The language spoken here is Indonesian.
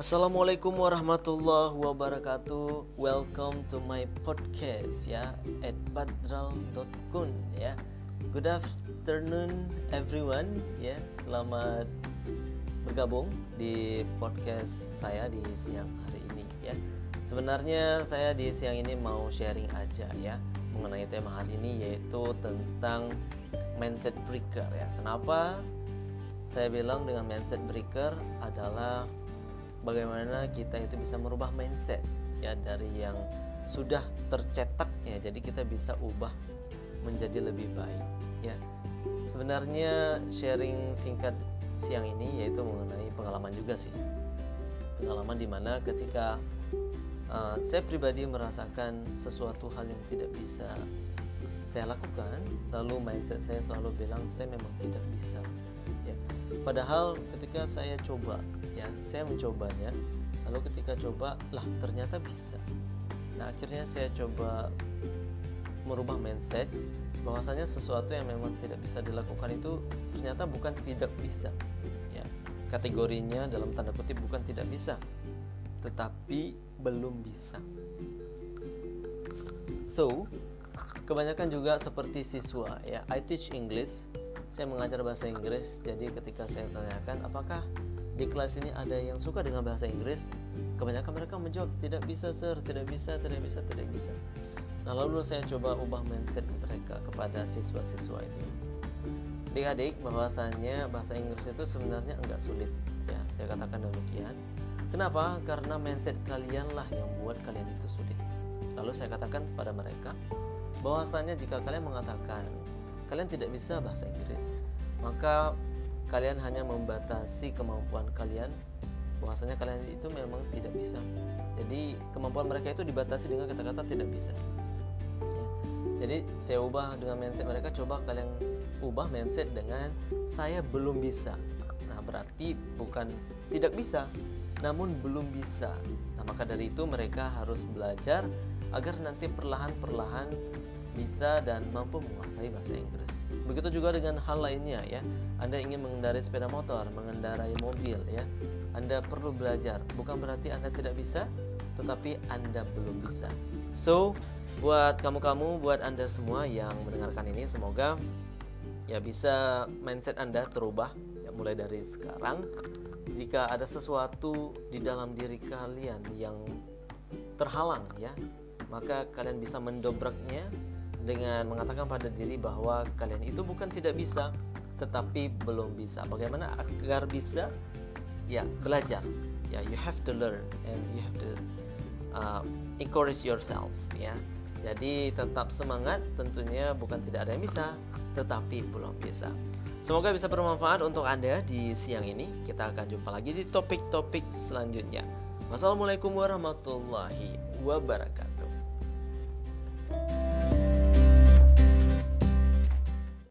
Assalamualaikum warahmatullahi wabarakatuh. Welcome to my podcast ya at badral.kun ya. Good afternoon everyone ya. Selamat bergabung di podcast saya di siang hari ini ya. Sebenarnya saya di siang ini mau sharing aja ya mengenai tema hari ini yaitu tentang mindset breaker ya. Kenapa saya bilang dengan mindset breaker adalah bagaimana kita itu bisa merubah mindset ya dari yang sudah tercetak ya jadi kita bisa ubah menjadi lebih baik ya. Sebenarnya sharing singkat siang ini yaitu mengenai pengalaman juga sih. Pengalaman di mana ketika uh, saya pribadi merasakan sesuatu hal yang tidak bisa saya lakukan lalu mindset saya selalu bilang saya memang tidak bisa ya padahal ketika saya coba ya saya mencobanya lalu ketika coba lah ternyata bisa. Nah akhirnya saya coba merubah mindset bahwasanya sesuatu yang memang tidak bisa dilakukan itu ternyata bukan tidak bisa ya. Kategorinya dalam tanda kutip bukan tidak bisa tetapi belum bisa. So kebanyakan juga seperti siswa ya. I teach English saya mengajar bahasa Inggris. Jadi ketika saya tanyakan apakah di kelas ini ada yang suka dengan bahasa Inggris? Kebanyakan mereka menjawab tidak bisa sir. Tidak bisa tidak bisa tidak bisa. Nah lalu saya coba ubah mindset mereka kepada siswa-siswa itu adik-adik bahwasannya bahasa Inggris itu sebenarnya enggak sulit. Ya saya katakan demikian. Kenapa? Karena mindset kalian lah yang buat kalian itu sulit. Lalu saya katakan pada mereka bahwasanya jika kalian mengatakan kalian tidak bisa bahasa Inggris maka kalian hanya membatasi kemampuan kalian. Bahwasanya kalian itu memang tidak bisa. Jadi kemampuan mereka itu dibatasi dengan kata-kata tidak bisa. Ya. jadi saya ubah dengan mindset mereka coba kalian ubah mindset dengan saya belum bisa. Nah berarti bukan tidak bisa namun belum bisa. Nah maka dari itu mereka harus belajar agar nanti perlahan-perlahan bisa dan mampu menguasai bahasa Inggris Begitu juga dengan hal lainnya ya. Anda ingin mengendarai sepeda motor, mengendarai mobil ya. Anda perlu belajar. Bukan berarti Anda tidak bisa, tetapi Anda belum bisa. So, buat kamu-kamu, buat Anda semua yang mendengarkan ini semoga ya bisa mindset Anda terubah ya mulai dari sekarang. Jika ada sesuatu di dalam diri kalian yang terhalang ya, maka kalian bisa mendobraknya dengan mengatakan pada diri bahwa kalian itu bukan tidak bisa tetapi belum bisa. Bagaimana agar bisa? Ya, belajar. Ya, you have to learn and you have to uh, encourage yourself ya. Jadi tetap semangat, tentunya bukan tidak ada yang bisa, tetapi belum bisa. Semoga bisa bermanfaat untuk Anda di siang ini. Kita akan jumpa lagi di topik-topik selanjutnya. Wassalamualaikum warahmatullahi wabarakatuh.